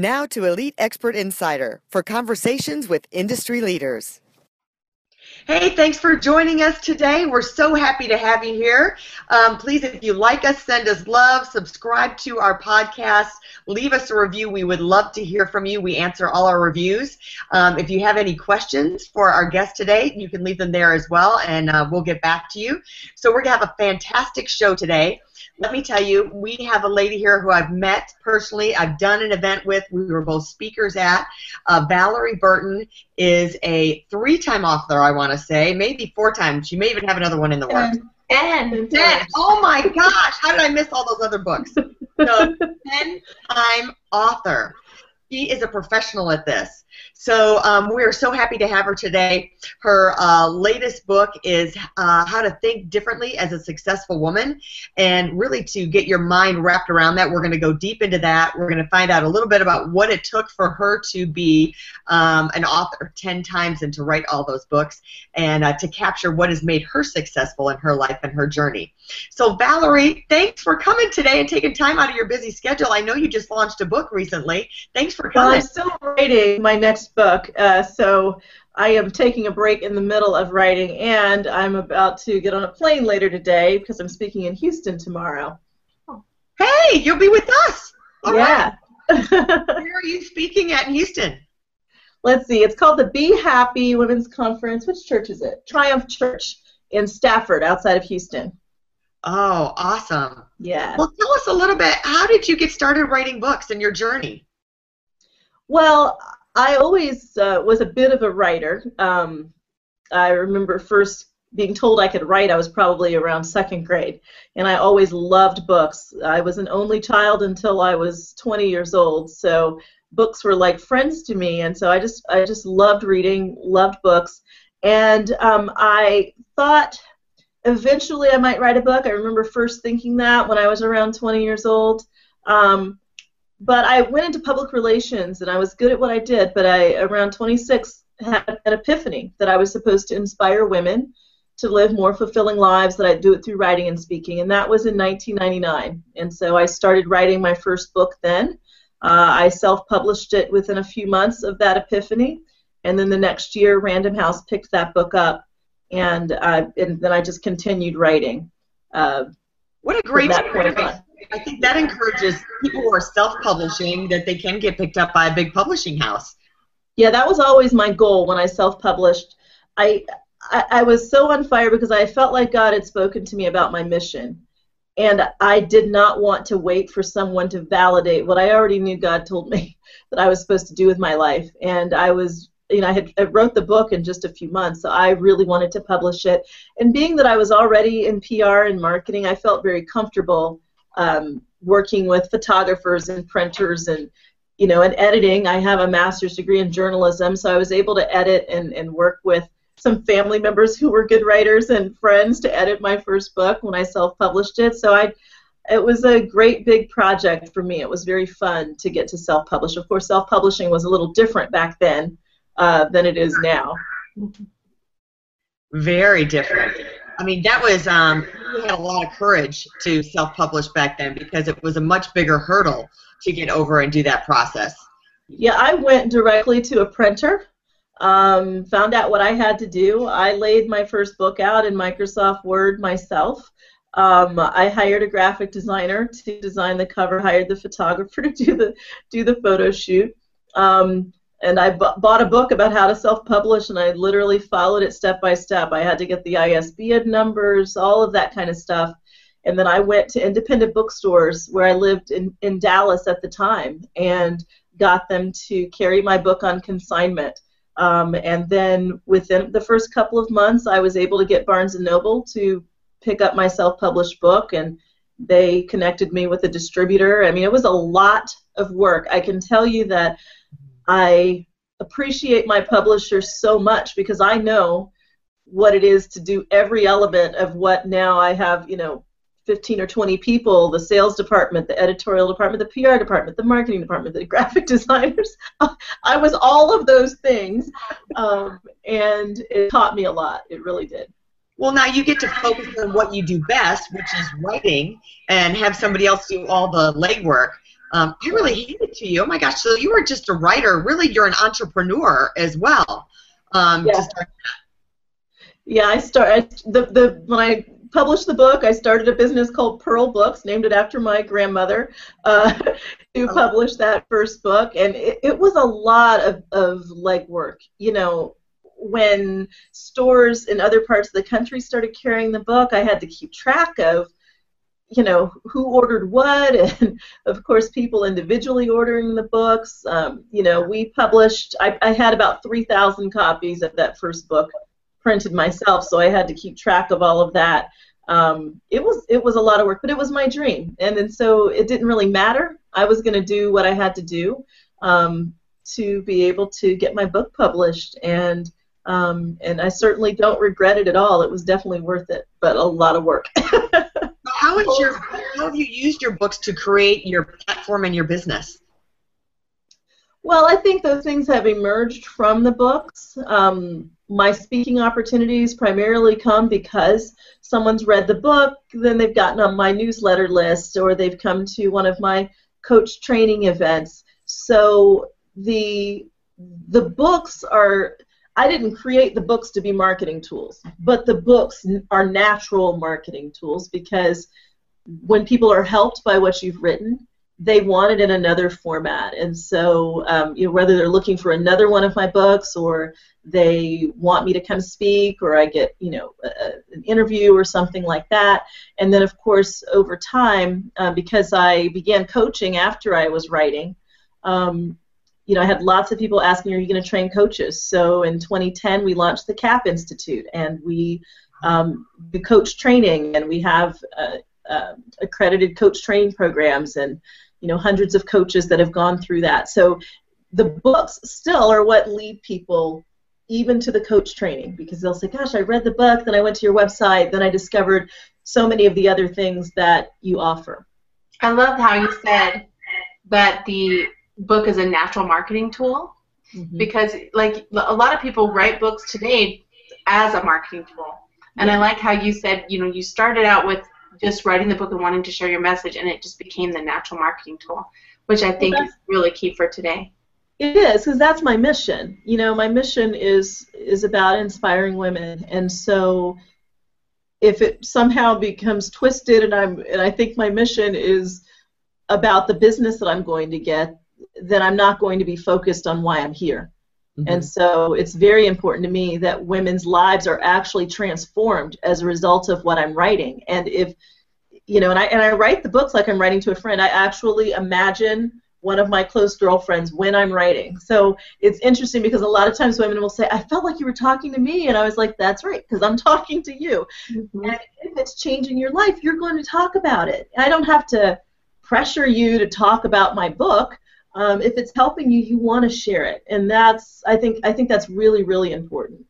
Now to Elite Expert Insider for conversations with industry leaders. Hey, thanks for joining us today. We're so happy to have you here. Um, please, if you like us, send us love, subscribe to our podcast, leave us a review. We would love to hear from you. We answer all our reviews. Um, if you have any questions for our guest today, you can leave them there as well, and uh, we'll get back to you. So, we're going to have a fantastic show today let me tell you, we have a lady here who I've met personally. I've done an event with. We were both speakers at. Uh, Valerie Burton is a three-time author, I want to say, maybe four times. She may even have another one in the works. Ten. Ten. Oh my gosh! How did I miss all those other books? So, ten-time author. She is a professional at this. So um, we're so happy to have her today. Her uh, latest book is uh, How to Think Differently as a Successful Woman. And really, to get your mind wrapped around that, we're going to go deep into that. We're going to find out a little bit about what it took for her to be um, an author 10 times and to write all those books and uh, to capture what has made her successful in her life and her journey. So, Valerie, thanks for coming today and taking time out of your busy schedule. I know you just launched a book recently. Thanks for coming. Well, I'm still writing my next book. Uh, so I am taking a break in the middle of writing, and I'm about to get on a plane later today because I'm speaking in Houston tomorrow. Hey, you'll be with us. All yeah. Right. Where are you speaking at in Houston? Let's see. It's called the Be Happy Women's Conference. Which church is it? Triumph Church in Stafford, outside of Houston. Oh, awesome. Yeah. Well, tell us a little bit. How did you get started writing books and your journey? Well, I always uh, was a bit of a writer. Um, I remember first being told I could write. I was probably around second grade, and I always loved books. I was an only child until I was 20 years old, so books were like friends to me, and so I just I just loved reading, loved books, and um, I thought eventually I might write a book. I remember first thinking that when I was around 20 years old. Um, but I went into public relations and I was good at what I did, but I around 26 had an epiphany that I was supposed to inspire women to live more fulfilling lives that I'd do it through writing and speaking and that was in 1999 and so I started writing my first book then. Uh, I self-published it within a few months of that epiphany and then the next year Random House picked that book up and, uh, and then I just continued writing uh, what a great story I think that encourages people who are self-publishing that they can get picked up by a big publishing house. Yeah, that was always my goal when I self-published. I, I, I was so on fire because I felt like God had spoken to me about my mission, and I did not want to wait for someone to validate what I already knew God told me that I was supposed to do with my life. And I was you know, I had I wrote the book in just a few months, so I really wanted to publish it. And being that I was already in PR and marketing, I felt very comfortable um, working with photographers and printers and you know and editing. I have a master's degree in journalism so i was able to edit and, and work with some family members who were good writers and friends to edit my first book when i self-published it. So i it was a great big project for me. It was very fun to get to self-publish. Of course self-publishing was a little different back then uh, than it is now. Very different. I mean, that was um, had a lot of courage to self-publish back then because it was a much bigger hurdle to get over and do that process. Yeah, I went directly to a printer, um, found out what I had to do. I laid my first book out in Microsoft Word myself. Um, I hired a graphic designer to design the cover, hired the photographer to do the do the photo shoot. Um, and I b- bought a book about how to self-publish, and I literally followed it step by step. I had to get the ISBN numbers, all of that kind of stuff, and then I went to independent bookstores where I lived in, in Dallas at the time, and got them to carry my book on consignment. Um, and then within the first couple of months, I was able to get Barnes and Noble to pick up my self-published book, and they connected me with a distributor. I mean, it was a lot of work. I can tell you that I appreciate my publisher so much because I know what it is to do every element of what now I have, you know, 15 or 20 people, the sales department, the editorial department, the PR department, the marketing department, the graphic designers. I was all of those things, um, and it taught me a lot. It really did. Well, now you get to focus on what you do best, which is writing, and have somebody else do all the legwork. Um, I really hand it to you. Oh my gosh! So you were just a writer. Really, you're an entrepreneur as well. Um, yeah. yeah, I started the the when I published the book. I started a business called Pearl Books, named it after my grandmother, uh, to oh. publish that first book. And it, it was a lot of, of legwork. You know, when stores in other parts of the country started carrying the book, I had to keep track of, you know, who ordered what, and of course, people individually ordering the books. Um, you know, we published, I, I had about 3,000 copies of that first book printed myself, so I had to keep track of all of that. Um, it was it was a lot of work, but it was my dream, and and so it didn't really matter. I was going to do what I had to do um, to be able to get my book published, and um, and I certainly don't regret it at all. It was definitely worth it, but a lot of work. how, is your, how have you used your books to create your platform and your business? Well, I think those things have emerged from the books. Um, my speaking opportunities primarily come because someone's read the book, then they've gotten on my newsletter list, or they've come to one of my coach training events. So the the books are I didn't create the books to be marketing tools, but the books are natural marketing tools because when people are helped by what you've written, they want it in another format. And so, um, you know, whether they're looking for another one of my books or they want me to come speak or I get, you know, a, an interview or something like that. And then, of course, over time, uh, because I began coaching after I was writing, um, you know, I had lots of people asking, "Are you going to train coaches?" So in 2010, we launched the CaPP Institute, and we um, do coach training, and we have uh, uh, accredited coach training programs, and you know, hundreds of coaches that have gone through that. So the books still are what lead people even to the coach training because they'll say, "Gosh, I read the book, then I went to your website, then I discovered so many of the other things that you offer." I love how you said that the book is a natural marketing tool mm-hmm. because like a lot of people write books today as a marketing tool. And I like how you said, you know, you started out with just writing the book and wanting to share your message, and it just became the natural marketing tool, which I think well, is really key for today. It is because that's my mission. You know, my mission is is about inspiring women, and so if it somehow becomes twisted, and I'm and I think my mission is about the business that I'm going to get, then I'm not going to be focused on why I'm here. Mm-hmm. And so it's very important to me that women's lives are actually transformed as a result of what I'm writing. And if you know, and I and I write the books like I'm writing to a friend. I actually imagine one of my close girlfriends when I'm writing. So it's interesting because a lot of times women will say, I felt like you were talking to me. And I was like, that's right, because I'm talking to you. Mm-hmm. And if it's changing your life, you're going to talk about it. I don't have to pressure you to talk about my book um, if it's helping you, you want to share it, and that's I think I think that's really really important.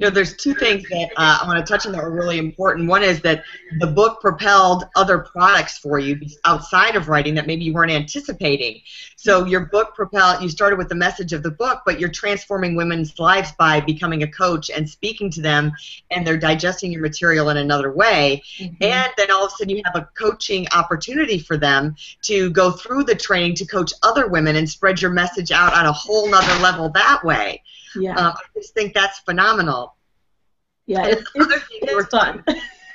You know, there's two things that uh, I want to touch on that are really important. One is that the book propelled other products for you outside of writing that maybe you weren't anticipating. So your book propelled, you started with the message of the book, but you're transforming women's lives by becoming a coach and speaking to them, and they're digesting your material in another way. Mm-hmm. And then all of a sudden you have a coaching opportunity for them to go through the training to coach other women and spread your message out on a whole nother level that way. Yeah. Um, I just think that's phenomenal. Yeah, it's, it's, it's fun.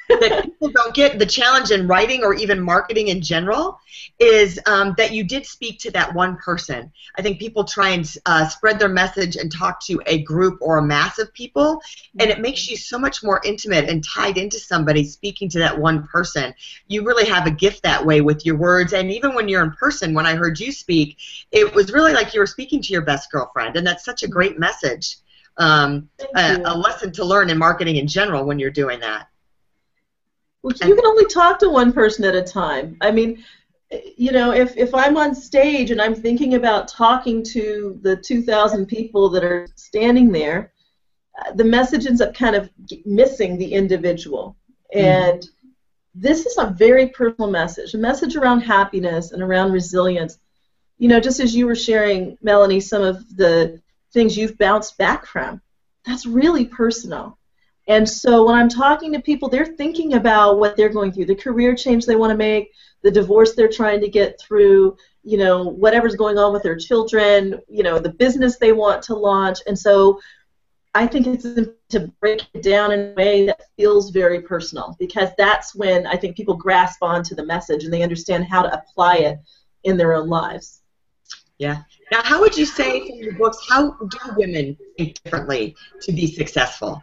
That people don't get the challenge in writing or even marketing in general is um, that you did speak to that one person. I think people try and uh, spread their message and talk to a group or a mass of people, and it makes you so much more intimate and tied into somebody speaking to that one person. You really have a gift that way with your words, and even when you're in person, when I heard you speak, it was really like you were speaking to your best girlfriend, and that's such a great message. Um, a, a lesson to learn in marketing in general when you're doing that. Well, you can only talk to one person at a time. I mean, you know, if, if I'm on stage and I'm thinking about talking to the 2,000 people that are standing there, the message ends up kind of missing the individual. Mm-hmm. And this is a very personal message, a message around happiness and around resilience. You know, just as you were sharing, Melanie, some of the things you've bounced back from, that's really personal. And so when I'm talking to people, they're thinking about what they're going through, the career change they want to make, the divorce they're trying to get through, you know, whatever's going on with their children, you know, the business they want to launch. And so I think it's to break it down in a way that feels very personal because that's when I think people grasp onto the message and they understand how to apply it in their own lives. Yeah. Now, how would you say from your books, how do women think differently to be successful?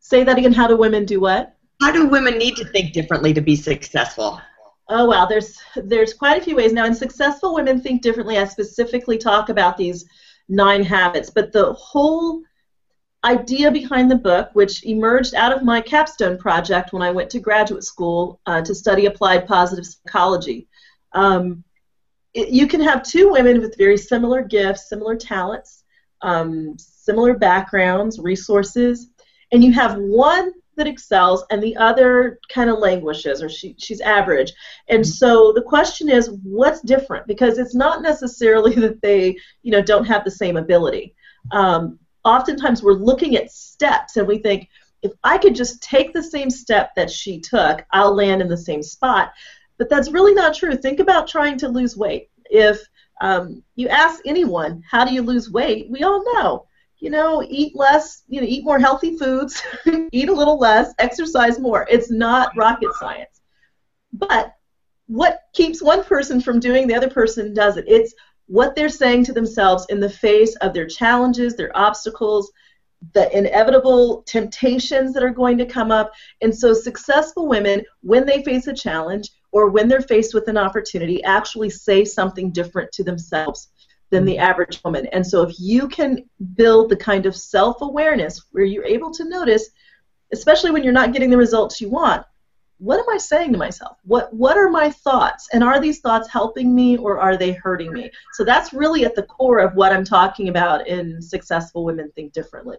Say that again. How do women do what? How do women need to think differently to be successful? Oh wow, there's there's quite a few ways now. And successful women think differently. I specifically talk about these nine habits, but the whole idea behind the book, which emerged out of my capstone project when I went to graduate school uh, to study applied positive psychology. Um, it, you can have two women with very similar gifts, similar talents, um, similar backgrounds, resources, and you have one that excels and the other kind of languishes or she, she's average. And mm-hmm. so the question is, what's different? Because it's not necessarily that they, you know, don't have the same ability. Um, oftentimes we're looking at steps and we think, if I could just take the same step that she took, I'll land in the same spot. But that's really not true. Think about trying to lose weight. If um, you ask anyone, how do you lose weight? We all know you know, eat less, you know, eat more healthy foods, eat a little less, exercise more. It's not rocket science. But what keeps one person from doing the other person does it. It's what they're saying to themselves in the face of their challenges, their obstacles, the inevitable temptations that are going to come up. And so successful women, when they face a challenge or when they're faced with an opportunity, actually say something different to themselves than the average woman. And so if you can build the kind of self-awareness where you're able to notice, especially when you're not getting the results you want, what am I saying to myself? What what are my thoughts? And are these thoughts helping me or are they hurting me? So that's really at the core of what I'm talking about in Successful Women Think Differently.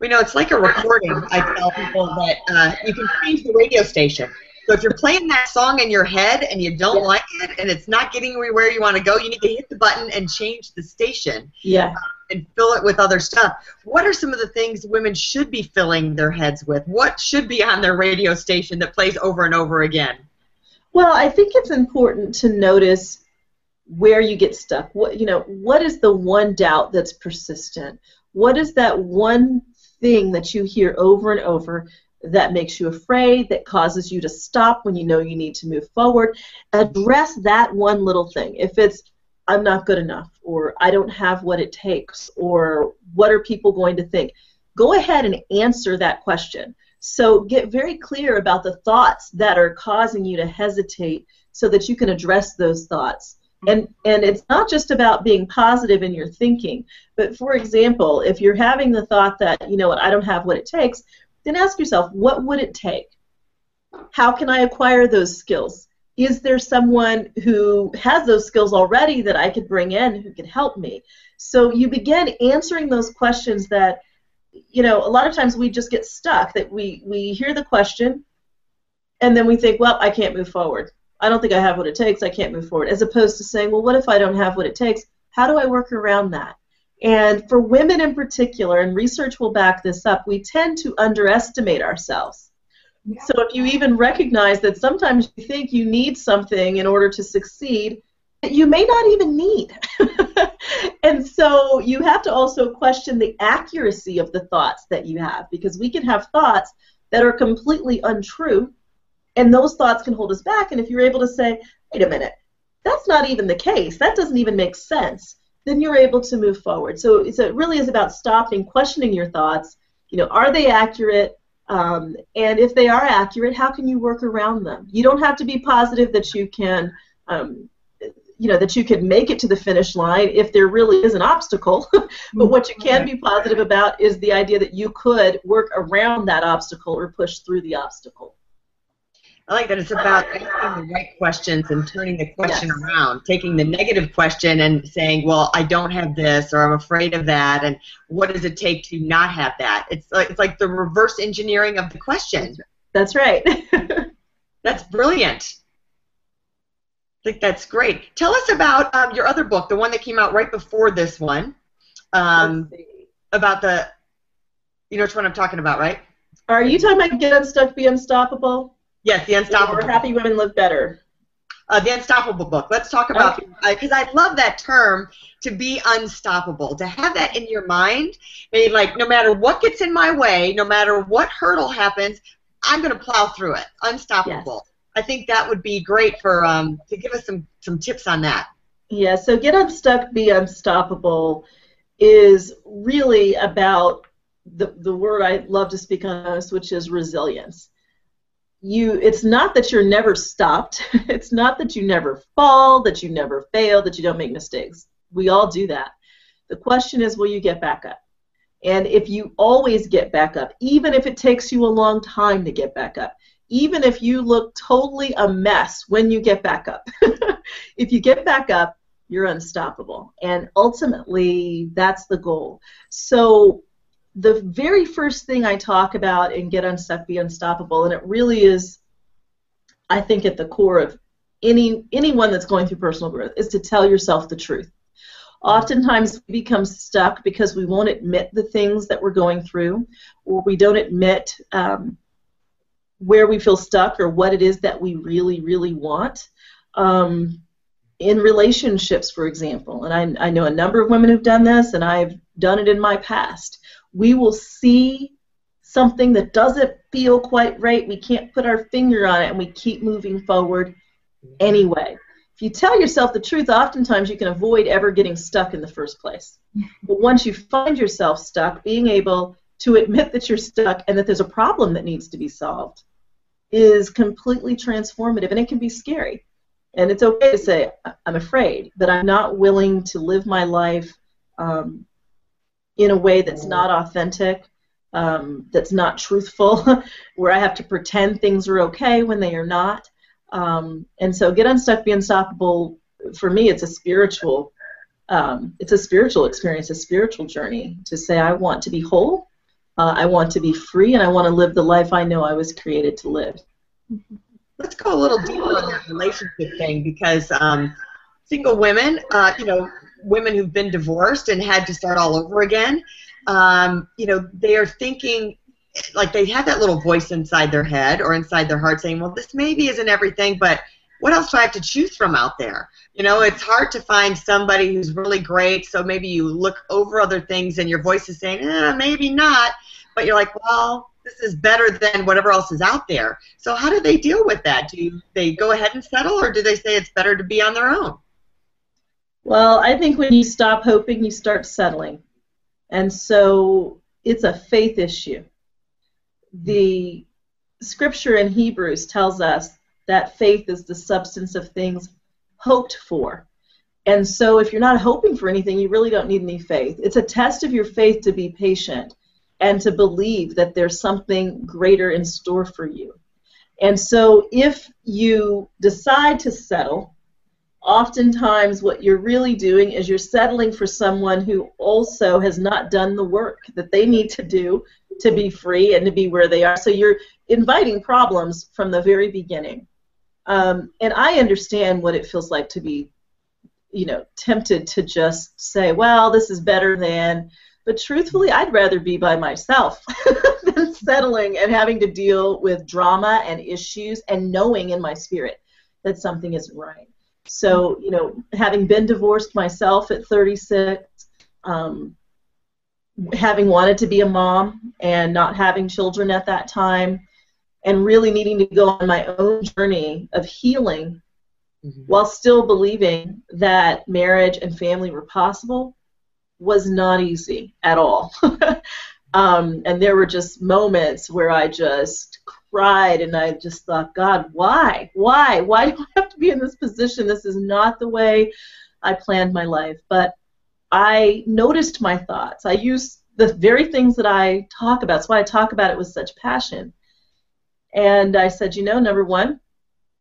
We know it's like a recording. I tell people that uh, you can change the radio station. So if you're playing that song in your head and you don't yeah. like it and it's not getting you where you want to go, you need to hit the button and change the station. Yeah. Uh, and fill it with other stuff. What are some of the things women should be filling their heads with? What should be on their radio station that plays over and over again? Well, I think it's important to notice where you get stuck. What you know, what is the one doubt that's persistent? What is that one thing that you hear over and over that makes you afraid, that causes you to stop when you know you need to move forward. Address that one little thing. If it's, I'm not good enough, or I don't have what it takes, or what are people going to think, go ahead and answer that question. So get very clear about the thoughts that are causing you to hesitate so that you can address those thoughts. And, and it's not just about being positive in your thinking, but for example, if you're having the thought that, you know what, I don't have what it takes, then ask yourself, what would it take? How can I acquire those skills? Is there someone who has those skills already that I could bring in who could help me? So you begin answering those questions that, you know, a lot of times we just get stuck, that we, we hear the question and then we think, well, I can't move forward. I don't think I have what it takes, I can't move forward. As opposed to saying, well, what if I don't have what it takes? How do I work around that? And for women in particular, and research will back this up, we tend to underestimate ourselves. So if you even recognize that sometimes you think you need something in order to succeed, that you may not even need. and so you have to also question the accuracy of the thoughts that you have because we can have thoughts that are completely untrue and those thoughts can hold us back and if you're able to say, wait a minute, that's not even the case. That doesn't even make sense then you're able to move forward. So, so it really is about stopping, questioning your thoughts. You know, are they accurate? Um, and if they are accurate, how can you work around them? You don't have to be positive that you can, um, you know, that you can make it to the finish line if there really is an obstacle. but what you can be positive about is the idea that you could work around that obstacle or push through the obstacle. I like that it's about asking the right questions and turning the question Yes. around, taking the negative question and saying, "Well, I don't have this, or I'm afraid of that," and what does it take to not have that? It's like it's like the reverse engineering of the question. That's right. That's brilliant. I think that's great. Tell us about um, your other book, the one that came out right before this one, um, about the. You know which one I'm talking about, right? Are you talking about Get Unstuck, Be Unstoppable? Yes, the Unstoppable. Or Happy Women Live Better? Uh, the Unstoppable book. Let's talk about because I love that term to be unstoppable. To have that in your mind, I mean, like no matter what gets in my way, no matter what hurdle happens, I'm going to plow through it. Unstoppable. I think that would be great for um, to give us some some tips on that. Yeah, so Get Unstuck, Be Unstoppable is really about the, the word I love to speak on most, which is resilience. You, it's not that you're never stopped. It's not that you never fall, that you never fail, that you don't make mistakes. We all do that. The question is, will you get back up? And if you always get back up, even if it takes you a long time to get back up, even if you look totally a mess when you get back up, if you get back up, you're unstoppable. And ultimately, that's the goal. So, the very first thing I talk about in Get Unstuck, Be Unstoppable, and it really is, I think, at the core of any anyone that's going through personal growth, is to tell yourself the truth. Oftentimes, we become stuck because we won't admit the things that we're going through, or we don't admit um, where we feel stuck or what it is that we really, really want. Um, in relationships, for example, and I, I know a number of women who've done this, and I've done it in my past. We will see something that doesn't feel quite right. We can't put our finger on it, and we keep moving forward anyway. If you tell yourself the truth, oftentimes you can avoid ever getting stuck in the first place. But once you find yourself stuck, being able to admit that you're stuck and that there's a problem that needs to be solved is completely transformative, and it can be scary. And it's okay to say, "I- I'm afraid, but I'm not willing to live my life um, in a way that's not authentic, um, that's not truthful, where I have to pretend things are okay when they are not. Um, and so, Get Unstuck, Be Unstoppable, for me, it's a spiritual. Um, it's a spiritual experience, a spiritual journey to say I want to be whole, uh, I want to be free, and I want to live the life I know I was created to live. Let's go a little deeper on that relationship thing because um, single women, uh, you know, women who've been divorced and had to start all over again, um, you know, they are thinking like they have that little voice inside their head or inside their heart saying, well, this maybe isn't everything, but what else do I have to choose from out there? You know, it's hard to find somebody who's really great, so maybe you look over other things and your voice is saying, eh, maybe not, but you're like, well, this is better than whatever else is out there. So how do they deal with that? Do they go ahead and settle, or do they say it's better to be on their own? Well, I think when you stop hoping, you start settling. And so it's a faith issue. The scripture in Hebrews tells us that faith is the substance of things hoped for. And so if you're not hoping for anything, you really don't need any faith. It's a test of your faith to be patient and to believe that there's something greater in store for you. And so if you decide to settle, oftentimes what you're really doing is you're settling for someone who also has not done the work that they need to do to be free and to be where they are. So you're inviting problems from the very beginning. Um, and I understand what it feels like to be, you know, tempted to just say, well, this is better than. But truthfully, I'd rather be by myself than settling and having to deal with drama and issues and knowing in my spirit that something isn't right. So, you know, having been divorced myself at 36, um, having wanted to be a mom and not having children at that time, and really needing to go on my own journey of healing Mm-hmm. while still believing that marriage and family were possible was not easy at all. um, and there were just moments where I just and I just thought, God, why? Why? Why do I have to be in this position? This is not the way I planned my life. But I noticed my thoughts. I used the very things that I talk about. That's why I talk about it with such passion. And I said, you know, number one,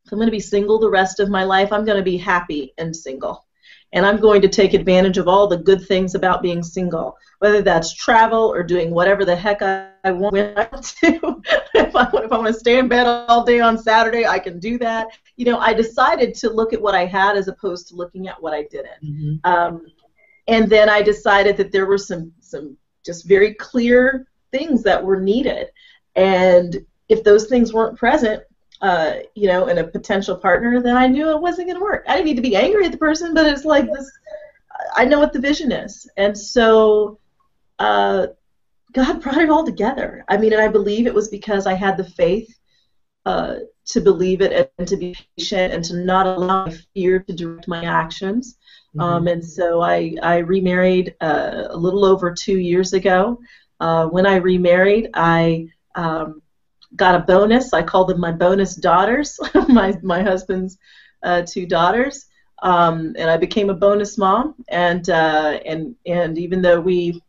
If I'm going to be single the rest of my life, I'm going to be happy and single. And I'm going to take advantage of all the good things about being single, whether that's travel or doing whatever the heck I, I want to. if, I, if I want to stay in bed all day on Saturday, I can do that. You know, I decided to look at what I had as opposed to looking at what I didn't. Mm-hmm. Um, and then I decided that there were some some just very clear things that were needed, and if those things weren't present, uh, you know, in a potential partner, then I knew it wasn't going to work. I didn't need to be angry at the person, but it's like this. I know what the vision is, and so uh, God brought it all together. I mean, and I believe it was because I had the faith uh, to believe it and to be patient and to not allow my fear to direct my actions. Mm-hmm. Um, and so I, I remarried uh, a little over two years ago. Uh, when I remarried, I um, got a bonus. I call them my bonus daughters, my, my husband's uh, two daughters. Um, and I became a bonus mom. And, uh, and, and even though we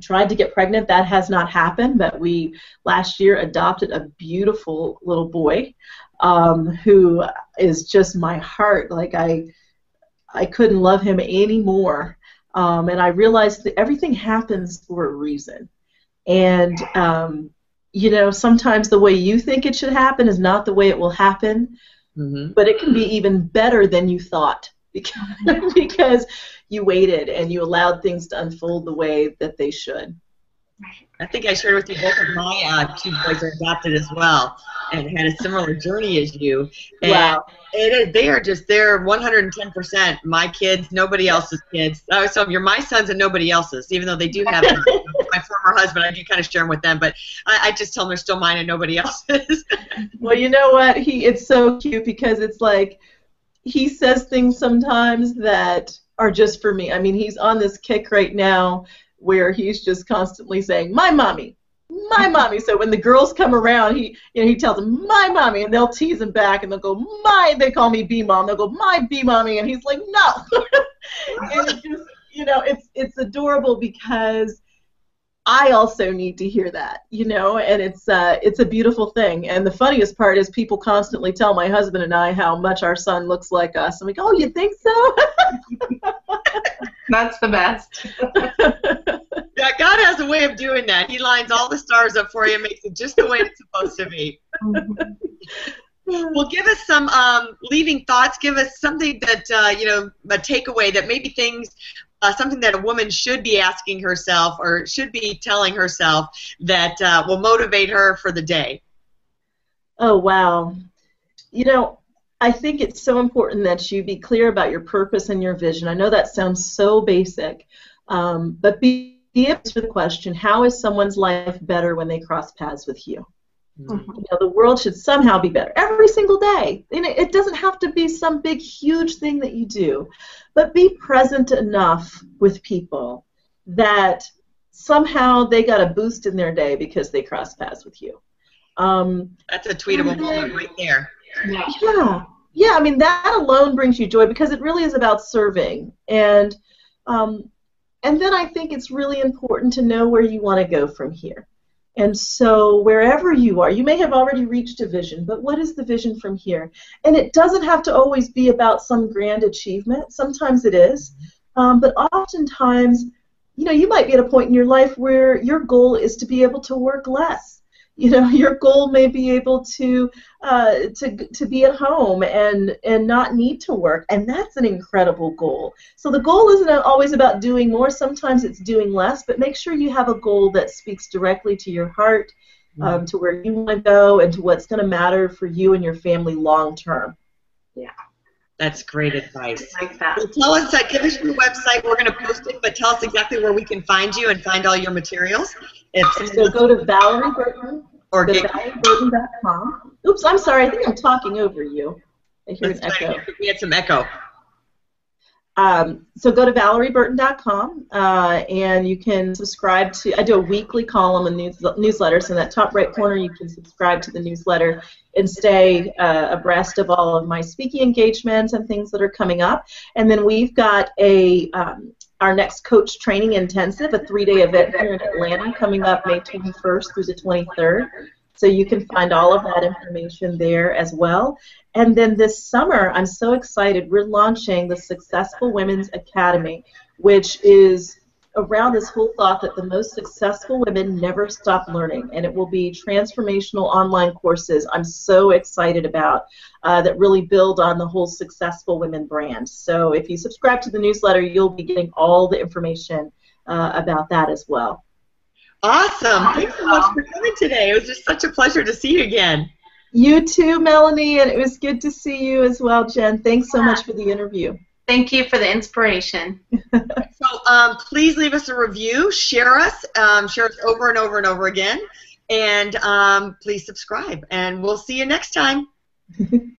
tried to get pregnant, that has not happened. But we last year adopted a beautiful little boy um, who is just my heart. Like I, I couldn't love him anymore. Um, and I realized that everything happens for a reason. And, um, you know, sometimes the way you think it should happen is not the way it will happen, Mm-hmm. but it can be even better than you thought because, because you waited and you allowed things to unfold the way that they should. I think I shared with you both of my uh, two boys are adopted as well and had a similar journey as you. And Wow. It is. They are just. They're 110% my kids, nobody else's kids. Oh, so you're my sons and nobody else's. Even though they do have my former husband, I do kind of share them with them. But I, I just tell them they're still mine and nobody else's. Well, you know what? He it's so cute because it's like he says things sometimes that are just for me. I mean, he's on this kick right now where he's just constantly saying, "My mommy, my mommy." So when the girls come around, he you know he tells them, "My mommy," and they'll tease him back, and they'll go, "My." They call me B mom. They'll go, "My B mommy," and he's like, "No." and it just you know it's it's adorable because I also need to hear that, you know, and it's uh, it's a beautiful thing. And the funniest part is people constantly tell my husband and I how much our son looks like us, and we go, "Oh, you think so?" That's the best. yeah, God has a way of doing that. He lines all the stars up for you and makes it just the way it's supposed to be. Well, give us some um, leaving thoughts. Give us something that uh, you know, a takeaway that maybe things, uh, something that a woman should be asking herself or should be telling herself that uh, will motivate her for the day. Oh, wow. You know, I think it's so important that you be clear about your purpose and your vision. I know that sounds so basic, um, but be, be answer the question how is someone's life better when they cross paths with you? You know, the world should somehow be better every single day. You know, it doesn't have to be some big, huge thing that you do, but be present enough with people that somehow they got a boost in their day because they cross paths with you. Um, That's a tweetable moment right there. Yeah. yeah, yeah. I mean, that alone brings you joy because it really is about serving, and um, and then I think it's really important to know where you want to go from here. And so, wherever you are, you may have already reached a vision, but what is the vision from here? And it doesn't have to always be about some grand achievement. Sometimes it is, um, but oftentimes, you know, you might be at a point in your life where your goal is to be able to work less. You know, your goal may be able to uh, to to be at home and and not need to work, and that's an incredible goal. So the goal isn't always about doing more. Sometimes it's doing less, but make sure you have a goal that speaks directly to your heart, um, to where you want to go, and to what's going to matter for you and your family long term. That's great advice. Like that. Well, tell us, uh, give us your website. We're going to post it, but tell us exactly where we can find you and find all your materials. If So go to Valerie Burton, or ValerieBurton.com. Oops, I'm sorry. I think I'm talking over you. I hear an That's echo. fine. we had some echo. Um, so go to valerieburton.com uh, and you can subscribe to. I do a weekly column and news, newsletter. So in that top right corner, you can subscribe to the newsletter and stay uh, abreast of all of my speaking engagements and things that are coming up. And then we've got a um, our next coach training intensive, a three-day event here in Atlanta, coming up May 21st through the 23rd. So you can find all of that information there as well. And then this summer, I'm so excited, we're launching the Successful Women's Academy, which is around this whole thought that the most successful women never stop learning, and it will be transformational online courses I'm so excited about uh, that really build on the whole Successful Women brand. So if you subscribe to the newsletter, you'll be getting all the information uh, about that as well. Awesome. Thanks so much for coming today. It was just such a pleasure to see you again. You too, Melanie, and it was good to see you as well, Jen. Thanks so much for the interview. Thank you for the inspiration. so um, please leave us a review, share us, um, share us over and over and over again, and um, please subscribe. And we'll see you next time.